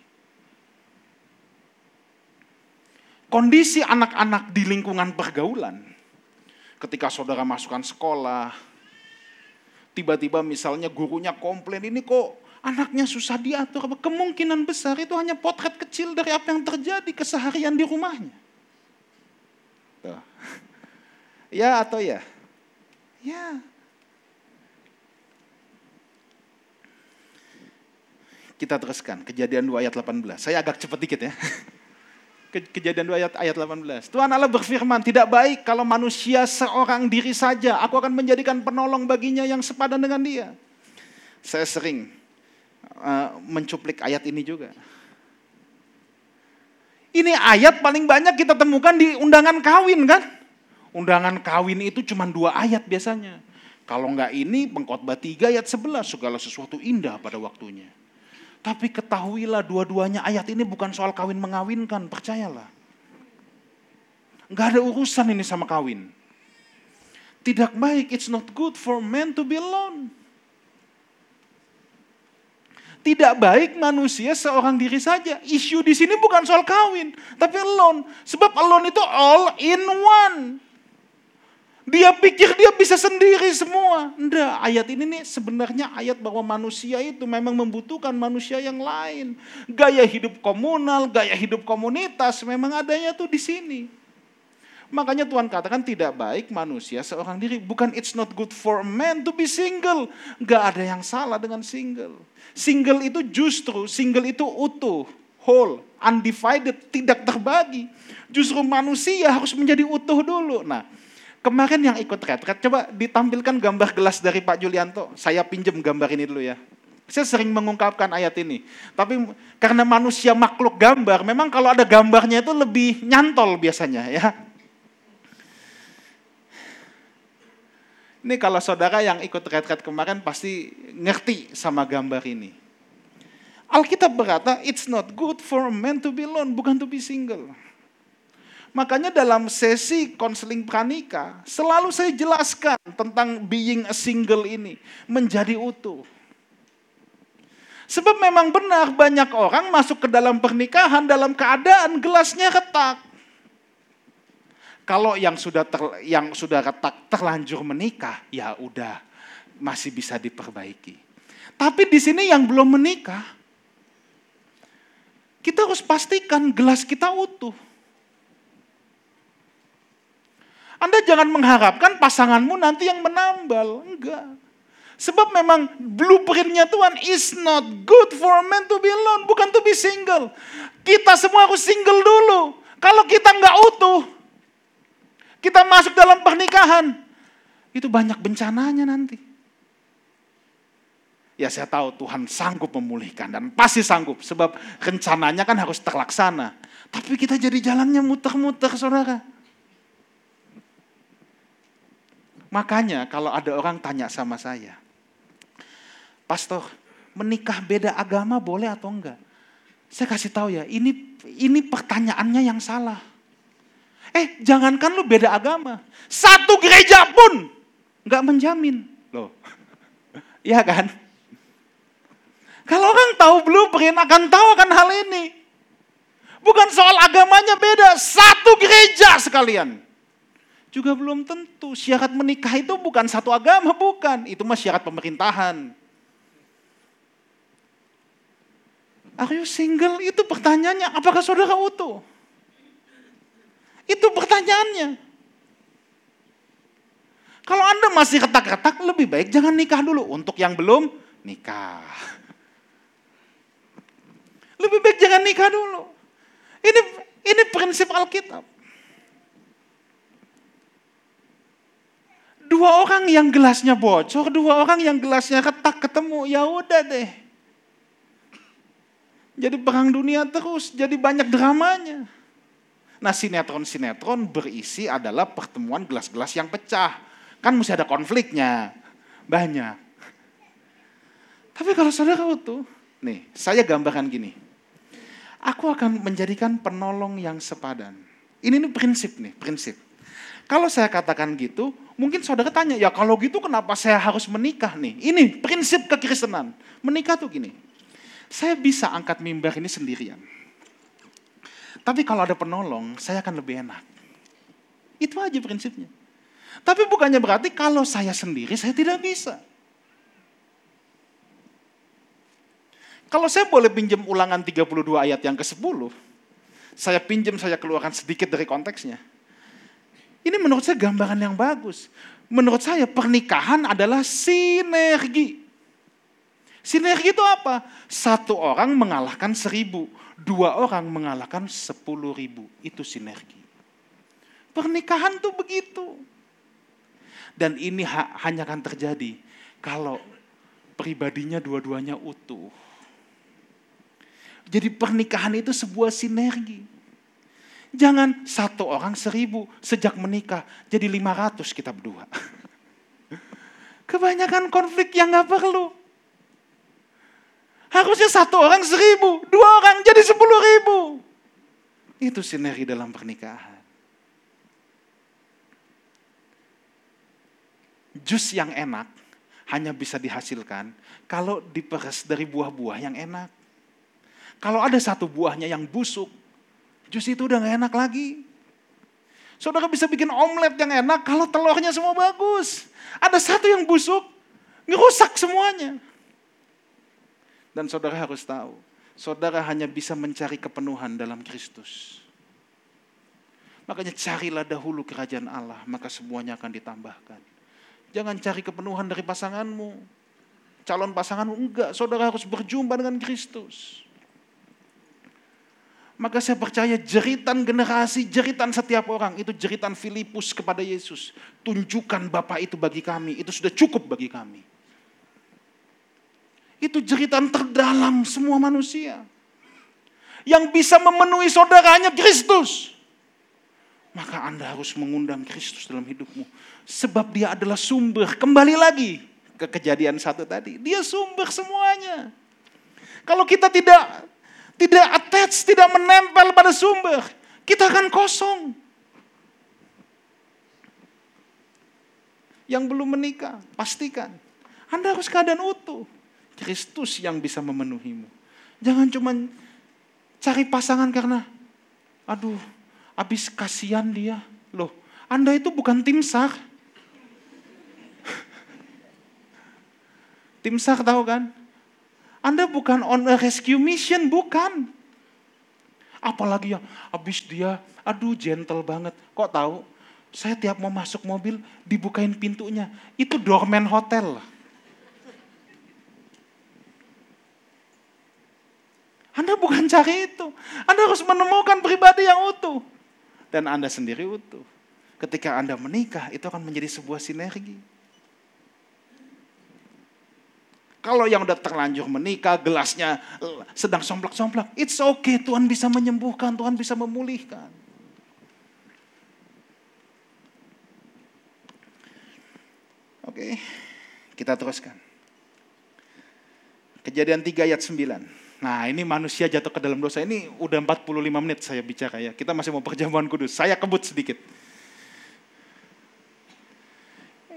Kondisi anak-anak di lingkungan pergaulan, ketika saudara masukkan sekolah, tiba-tiba misalnya gurunya komplain, ini kok anaknya susah diatur, kemungkinan besar itu hanya potret kecil dari apa yang terjadi keseharian di rumahnya. Tuh. Ya atau ya? Ya. Kita teruskan, kejadian 2 ayat 18. Saya agak cepat dikit ya. Kejadian 2 ayat, ayat 18. Tuhan Allah berfirman, tidak baik kalau manusia seorang diri saja. Aku akan menjadikan penolong baginya yang sepadan dengan dia. Saya sering uh, mencuplik ayat ini juga. Ini ayat paling banyak kita temukan di undangan kawin kan? Undangan kawin itu cuma dua ayat biasanya. Kalau enggak ini pengkhotbah tiga ayat sebelas segala sesuatu indah pada waktunya. Tapi ketahuilah dua-duanya ayat ini bukan soal kawin mengawinkan, percayalah. Enggak ada urusan ini sama kawin. Tidak baik, it's not good for men to be alone. Tidak baik manusia seorang diri saja. Isu di sini bukan soal kawin, tapi alone. Sebab alone itu all in one. Dia pikir dia bisa sendiri semua. Enggak, ayat ini nih sebenarnya ayat bahwa manusia itu memang membutuhkan manusia yang lain. Gaya hidup komunal, gaya hidup komunitas memang adanya tuh di sini. Makanya Tuhan katakan tidak baik manusia seorang diri. Bukan it's not good for man to be single. Gak ada yang salah dengan single. Single itu justru, single itu utuh, whole, undivided, tidak terbagi. Justru manusia harus menjadi utuh dulu. Nah, kemarin yang ikut retret, coba ditampilkan gambar gelas dari Pak Julianto. Saya pinjam gambar ini dulu ya. Saya sering mengungkapkan ayat ini. Tapi karena manusia makhluk gambar, memang kalau ada gambarnya itu lebih nyantol biasanya ya. Ini kalau saudara yang ikut retret kemarin pasti ngerti sama gambar ini. Alkitab berkata, it's not good for a man to be alone, bukan to be single. Makanya dalam sesi konseling pranika, selalu saya jelaskan tentang being a single ini, menjadi utuh. Sebab memang benar banyak orang masuk ke dalam pernikahan dalam keadaan gelasnya retak. Kalau yang sudah ter, yang sudah retak terlanjur menikah, ya udah masih bisa diperbaiki. Tapi di sini yang belum menikah, kita harus pastikan gelas kita utuh. Anda jangan mengharapkan pasanganmu nanti yang menambal, enggak. Sebab memang blueprintnya Tuhan is not good for a man to be alone, bukan to be single. Kita semua harus single dulu. Kalau kita nggak utuh, kita masuk dalam pernikahan, itu banyak bencananya nanti. Ya saya tahu Tuhan sanggup memulihkan dan pasti sanggup sebab rencananya kan harus terlaksana. Tapi kita jadi jalannya muter-muter saudara. Makanya kalau ada orang tanya sama saya, Pastor, menikah beda agama boleh atau enggak? Saya kasih tahu ya, ini ini pertanyaannya yang salah. Eh, jangankan lu beda agama. Satu gereja pun nggak menjamin. Loh, iya kan? Kalau orang tahu blueprint akan tahu akan hal ini. Bukan soal agamanya beda, satu gereja sekalian. Juga belum tentu. Syarat menikah itu bukan satu agama, bukan. Itu mah syarat pemerintahan. Are you single? Itu pertanyaannya, apakah saudara utuh? Itu pertanyaannya. Kalau Anda masih ketak-ketak, lebih baik jangan nikah dulu. Untuk yang belum nikah. Lebih baik jangan nikah dulu. Ini ini prinsip Alkitab. Dua orang yang gelasnya bocor, dua orang yang gelasnya ketak ketemu, ya udah deh. Jadi perang dunia terus, jadi banyak dramanya. Nah sinetron-sinetron berisi adalah pertemuan gelas-gelas yang pecah. Kan mesti ada konfliknya. Banyak. Tapi kalau saudara utuh, nih saya gambarkan gini. Aku akan menjadikan penolong yang sepadan. Ini nih prinsip nih, prinsip. Kalau saya katakan gitu, mungkin saudara tanya, ya kalau gitu kenapa saya harus menikah nih? Ini prinsip kekristenan. Menikah tuh gini, saya bisa angkat mimbar ini sendirian. Tapi kalau ada penolong, saya akan lebih enak. Itu aja prinsipnya. Tapi bukannya berarti kalau saya sendiri, saya tidak bisa. Kalau saya boleh pinjam ulangan 32 ayat yang ke-10, saya pinjam, saya keluarkan sedikit dari konteksnya. Ini menurut saya gambaran yang bagus. Menurut saya pernikahan adalah sinergi. Sinergi itu apa? Satu orang mengalahkan seribu, dua orang mengalahkan sepuluh ribu. Itu sinergi. Pernikahan tuh begitu. Dan ini ha hanya akan terjadi kalau pribadinya dua-duanya utuh. Jadi pernikahan itu sebuah sinergi. Jangan satu orang seribu sejak menikah jadi lima ratus kita berdua. Kebanyakan konflik yang gak perlu. Harusnya satu orang seribu, dua orang jadi sepuluh ribu. Itu sinergi dalam pernikahan. Jus yang enak hanya bisa dihasilkan kalau diperes dari buah-buah yang enak. Kalau ada satu buahnya yang busuk, Jus itu udah gak enak lagi. Saudara bisa bikin omelet yang enak kalau telurnya semua bagus. Ada satu yang busuk, ngerusak semuanya. Dan saudara harus tahu, saudara hanya bisa mencari kepenuhan dalam Kristus. Makanya carilah dahulu kerajaan Allah, maka semuanya akan ditambahkan. Jangan cari kepenuhan dari pasanganmu. Calon pasanganmu, enggak. Saudara harus berjumpa dengan Kristus. Maka saya percaya jeritan generasi, jeritan setiap orang itu jeritan Filipus kepada Yesus. Tunjukkan Bapak itu bagi kami, itu sudah cukup bagi kami. Itu jeritan terdalam semua manusia. Yang bisa memenuhi saudaranya Kristus. Maka Anda harus mengundang Kristus dalam hidupmu. Sebab dia adalah sumber. Kembali lagi ke kejadian satu tadi. Dia sumber semuanya. Kalau kita tidak tidak attach, tidak menempel pada sumber, kita akan kosong. Yang belum menikah, pastikan Anda harus keadaan utuh. Kristus yang bisa memenuhimu. Jangan cuma cari pasangan karena, aduh, habis kasihan dia. Loh, Anda itu bukan tim sar. tim sar tahu kan? Anda bukan on a rescue mission, bukan. Apalagi yang habis dia, aduh gentle banget. Kok tahu? Saya tiap mau masuk mobil, dibukain pintunya. Itu doorman hotel. Anda bukan cari itu. Anda harus menemukan pribadi yang utuh. Dan Anda sendiri utuh. Ketika Anda menikah, itu akan menjadi sebuah sinergi. Kalau yang udah terlanjur menikah, gelasnya eh, sedang somplak-somplak, it's okay, Tuhan bisa menyembuhkan, Tuhan bisa memulihkan. Oke, kita teruskan. Kejadian 3 ayat 9. Nah ini manusia jatuh ke dalam dosa. Ini udah 45 menit saya bicara ya. Kita masih mau perjamuan kudus. Saya kebut sedikit.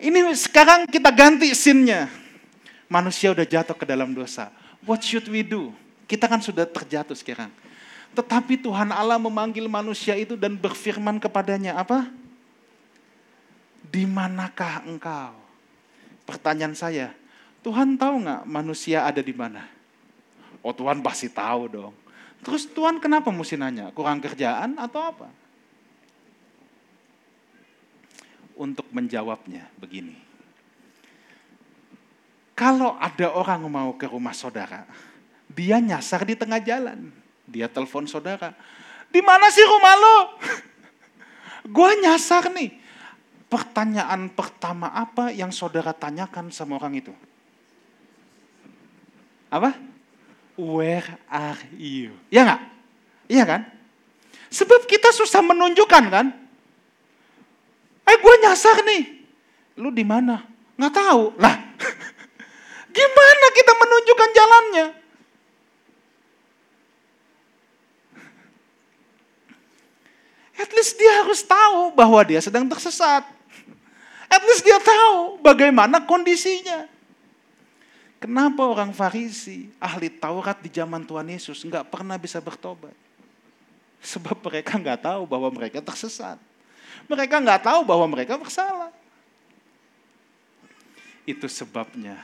Ini sekarang kita ganti scene-nya manusia udah jatuh ke dalam dosa. What should we do? Kita kan sudah terjatuh sekarang. Tetapi Tuhan Allah memanggil manusia itu dan berfirman kepadanya apa? Di manakah engkau? Pertanyaan saya, Tuhan tahu nggak manusia ada di mana? Oh Tuhan pasti tahu dong. Terus Tuhan kenapa mesti nanya? Kurang kerjaan atau apa? Untuk menjawabnya begini. Kalau ada orang mau ke rumah saudara, dia nyasar di tengah jalan. Dia telepon saudara. Di mana sih rumah lo? Gue nyasar nih. Pertanyaan pertama apa yang saudara tanyakan sama orang itu? Apa? Where are you? Ya nggak? Iya kan? Sebab kita susah menunjukkan kan? Eh gue nyasar nih. Lu di mana? Nggak tahu. Lah, Gimana kita menunjukkan jalannya? At least dia harus tahu bahwa dia sedang tersesat. At least dia tahu bagaimana kondisinya. Kenapa orang Farisi, ahli Taurat di zaman Tuhan Yesus nggak pernah bisa bertobat? Sebab mereka nggak tahu bahwa mereka tersesat. Mereka nggak tahu bahwa mereka bersalah. Itu sebabnya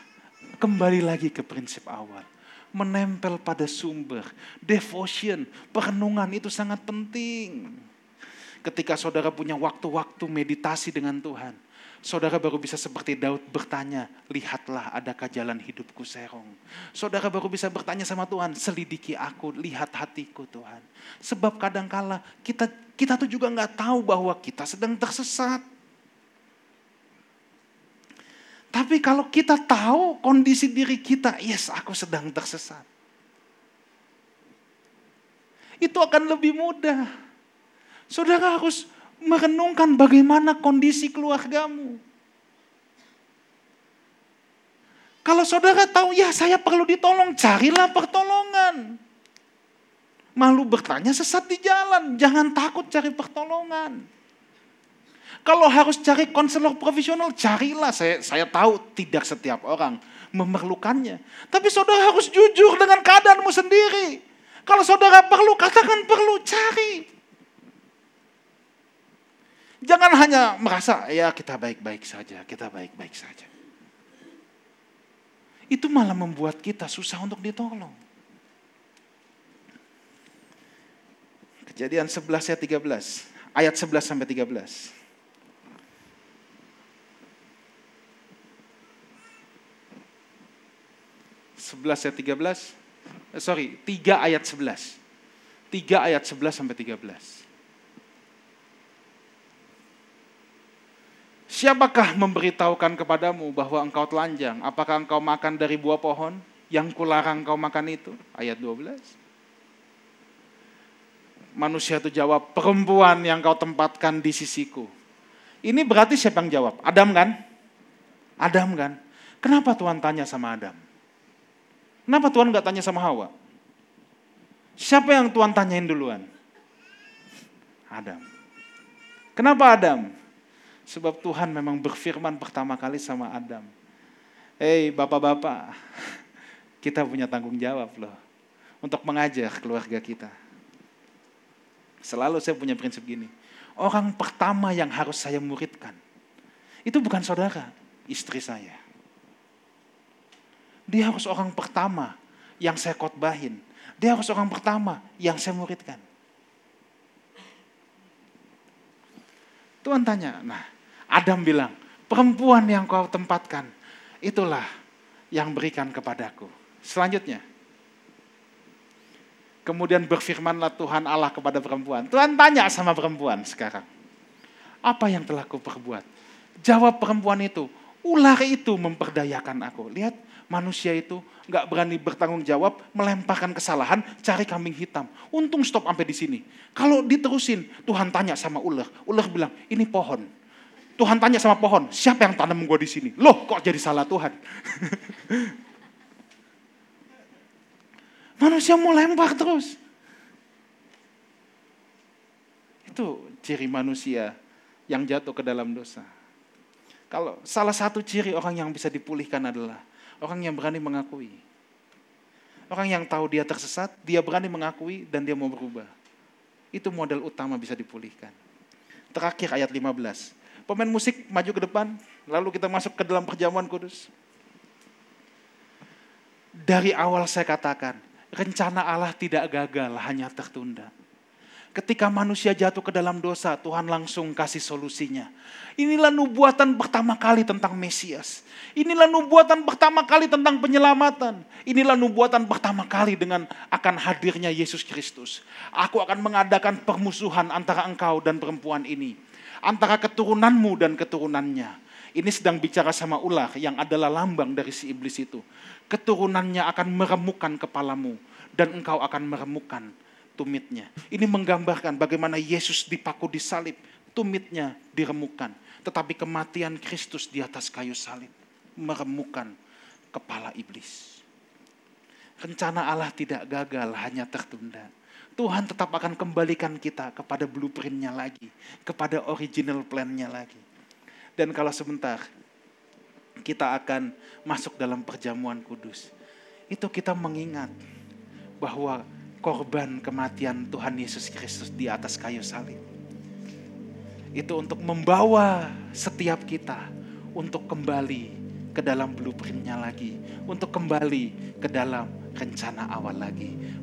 kembali lagi ke prinsip awal. Menempel pada sumber, devotion, perenungan itu sangat penting. Ketika saudara punya waktu-waktu meditasi dengan Tuhan, Saudara baru bisa seperti Daud bertanya, lihatlah adakah jalan hidupku serong. Saudara baru bisa bertanya sama Tuhan, selidiki aku, lihat hatiku Tuhan. Sebab kadangkala kita kita tuh juga nggak tahu bahwa kita sedang tersesat. Tapi kalau kita tahu kondisi diri kita, yes aku sedang tersesat. Itu akan lebih mudah. Saudara harus merenungkan bagaimana kondisi keluargamu. Kalau saudara tahu, ya saya perlu ditolong, carilah pertolongan. Malu bertanya sesat di jalan, jangan takut cari pertolongan. Kalau harus cari konselor profesional, carilah. Saya, saya tahu tidak setiap orang memerlukannya. Tapi saudara harus jujur dengan keadaanmu sendiri. Kalau saudara perlu, katakan perlu, cari. Jangan hanya merasa ya kita baik-baik saja, kita baik-baik saja. Itu malah membuat kita susah untuk ditolong. Kejadian 11 ayat 13, ayat 11 sampai 13. Sebelas ayat 13, eh, sorry, tiga ayat 11. Tiga ayat 11 sampai 13. Siapakah memberitahukan kepadamu bahwa engkau telanjang? Apakah engkau makan dari buah pohon yang kularang engkau makan itu? Ayat 12. Manusia itu jawab, perempuan yang kau tempatkan di sisiku. Ini berarti siapa yang jawab? Adam kan? Adam kan? Kenapa Tuhan tanya sama Adam? Kenapa Tuhan nggak tanya sama Hawa? Siapa yang Tuhan tanyain duluan? Adam. Kenapa Adam? Sebab Tuhan memang berfirman pertama kali sama Adam. Hei bapak-bapak, kita punya tanggung jawab loh. Untuk mengajar keluarga kita. Selalu saya punya prinsip gini. Orang pertama yang harus saya muridkan. Itu bukan saudara, istri saya. Dia harus orang pertama yang saya khotbahin. Dia harus orang pertama yang saya muridkan. Tuhan tanya, nah Adam bilang, perempuan yang kau tempatkan, itulah yang berikan kepadaku. Selanjutnya, kemudian berfirmanlah Tuhan Allah kepada perempuan. Tuhan tanya sama perempuan sekarang, apa yang telah kau perbuat? Jawab perempuan itu, ular itu memperdayakan aku. Lihat, manusia itu nggak berani bertanggung jawab, melemparkan kesalahan, cari kambing hitam. Untung stop sampai di sini. Kalau diterusin, Tuhan tanya sama ular. Ular bilang, ini pohon. Tuhan tanya sama pohon, siapa yang tanam gue di sini? Loh, kok jadi salah Tuhan? Manusia mau lempar terus. Itu ciri manusia yang jatuh ke dalam dosa. Kalau salah satu ciri orang yang bisa dipulihkan adalah orang yang berani mengakui. Orang yang tahu dia tersesat, dia berani mengakui dan dia mau berubah. Itu model utama bisa dipulihkan. Terakhir ayat 15. Pemain musik maju ke depan, lalu kita masuk ke dalam perjamuan kudus. Dari awal saya katakan, rencana Allah tidak gagal, hanya tertunda. Ketika manusia jatuh ke dalam dosa, Tuhan langsung kasih solusinya. Inilah nubuatan pertama kali tentang Mesias. Inilah nubuatan pertama kali tentang penyelamatan. Inilah nubuatan pertama kali dengan akan hadirnya Yesus Kristus. Aku akan mengadakan permusuhan antara engkau dan perempuan ini antara keturunanmu dan keturunannya. Ini sedang bicara sama ular yang adalah lambang dari si iblis itu. Keturunannya akan meremukkan kepalamu dan engkau akan meremukkan tumitnya. Ini menggambarkan bagaimana Yesus dipaku di salib, tumitnya diremukkan. Tetapi kematian Kristus di atas kayu salib meremukkan kepala iblis. Rencana Allah tidak gagal, hanya tertunda. Tuhan tetap akan kembalikan kita kepada blueprintnya lagi, kepada original plan-nya lagi. Dan kalau sebentar kita akan masuk dalam perjamuan kudus, itu kita mengingat bahwa korban kematian Tuhan Yesus Kristus di atas kayu salib itu untuk membawa setiap kita untuk kembali ke dalam blueprintnya lagi, untuk kembali ke dalam rencana awal lagi.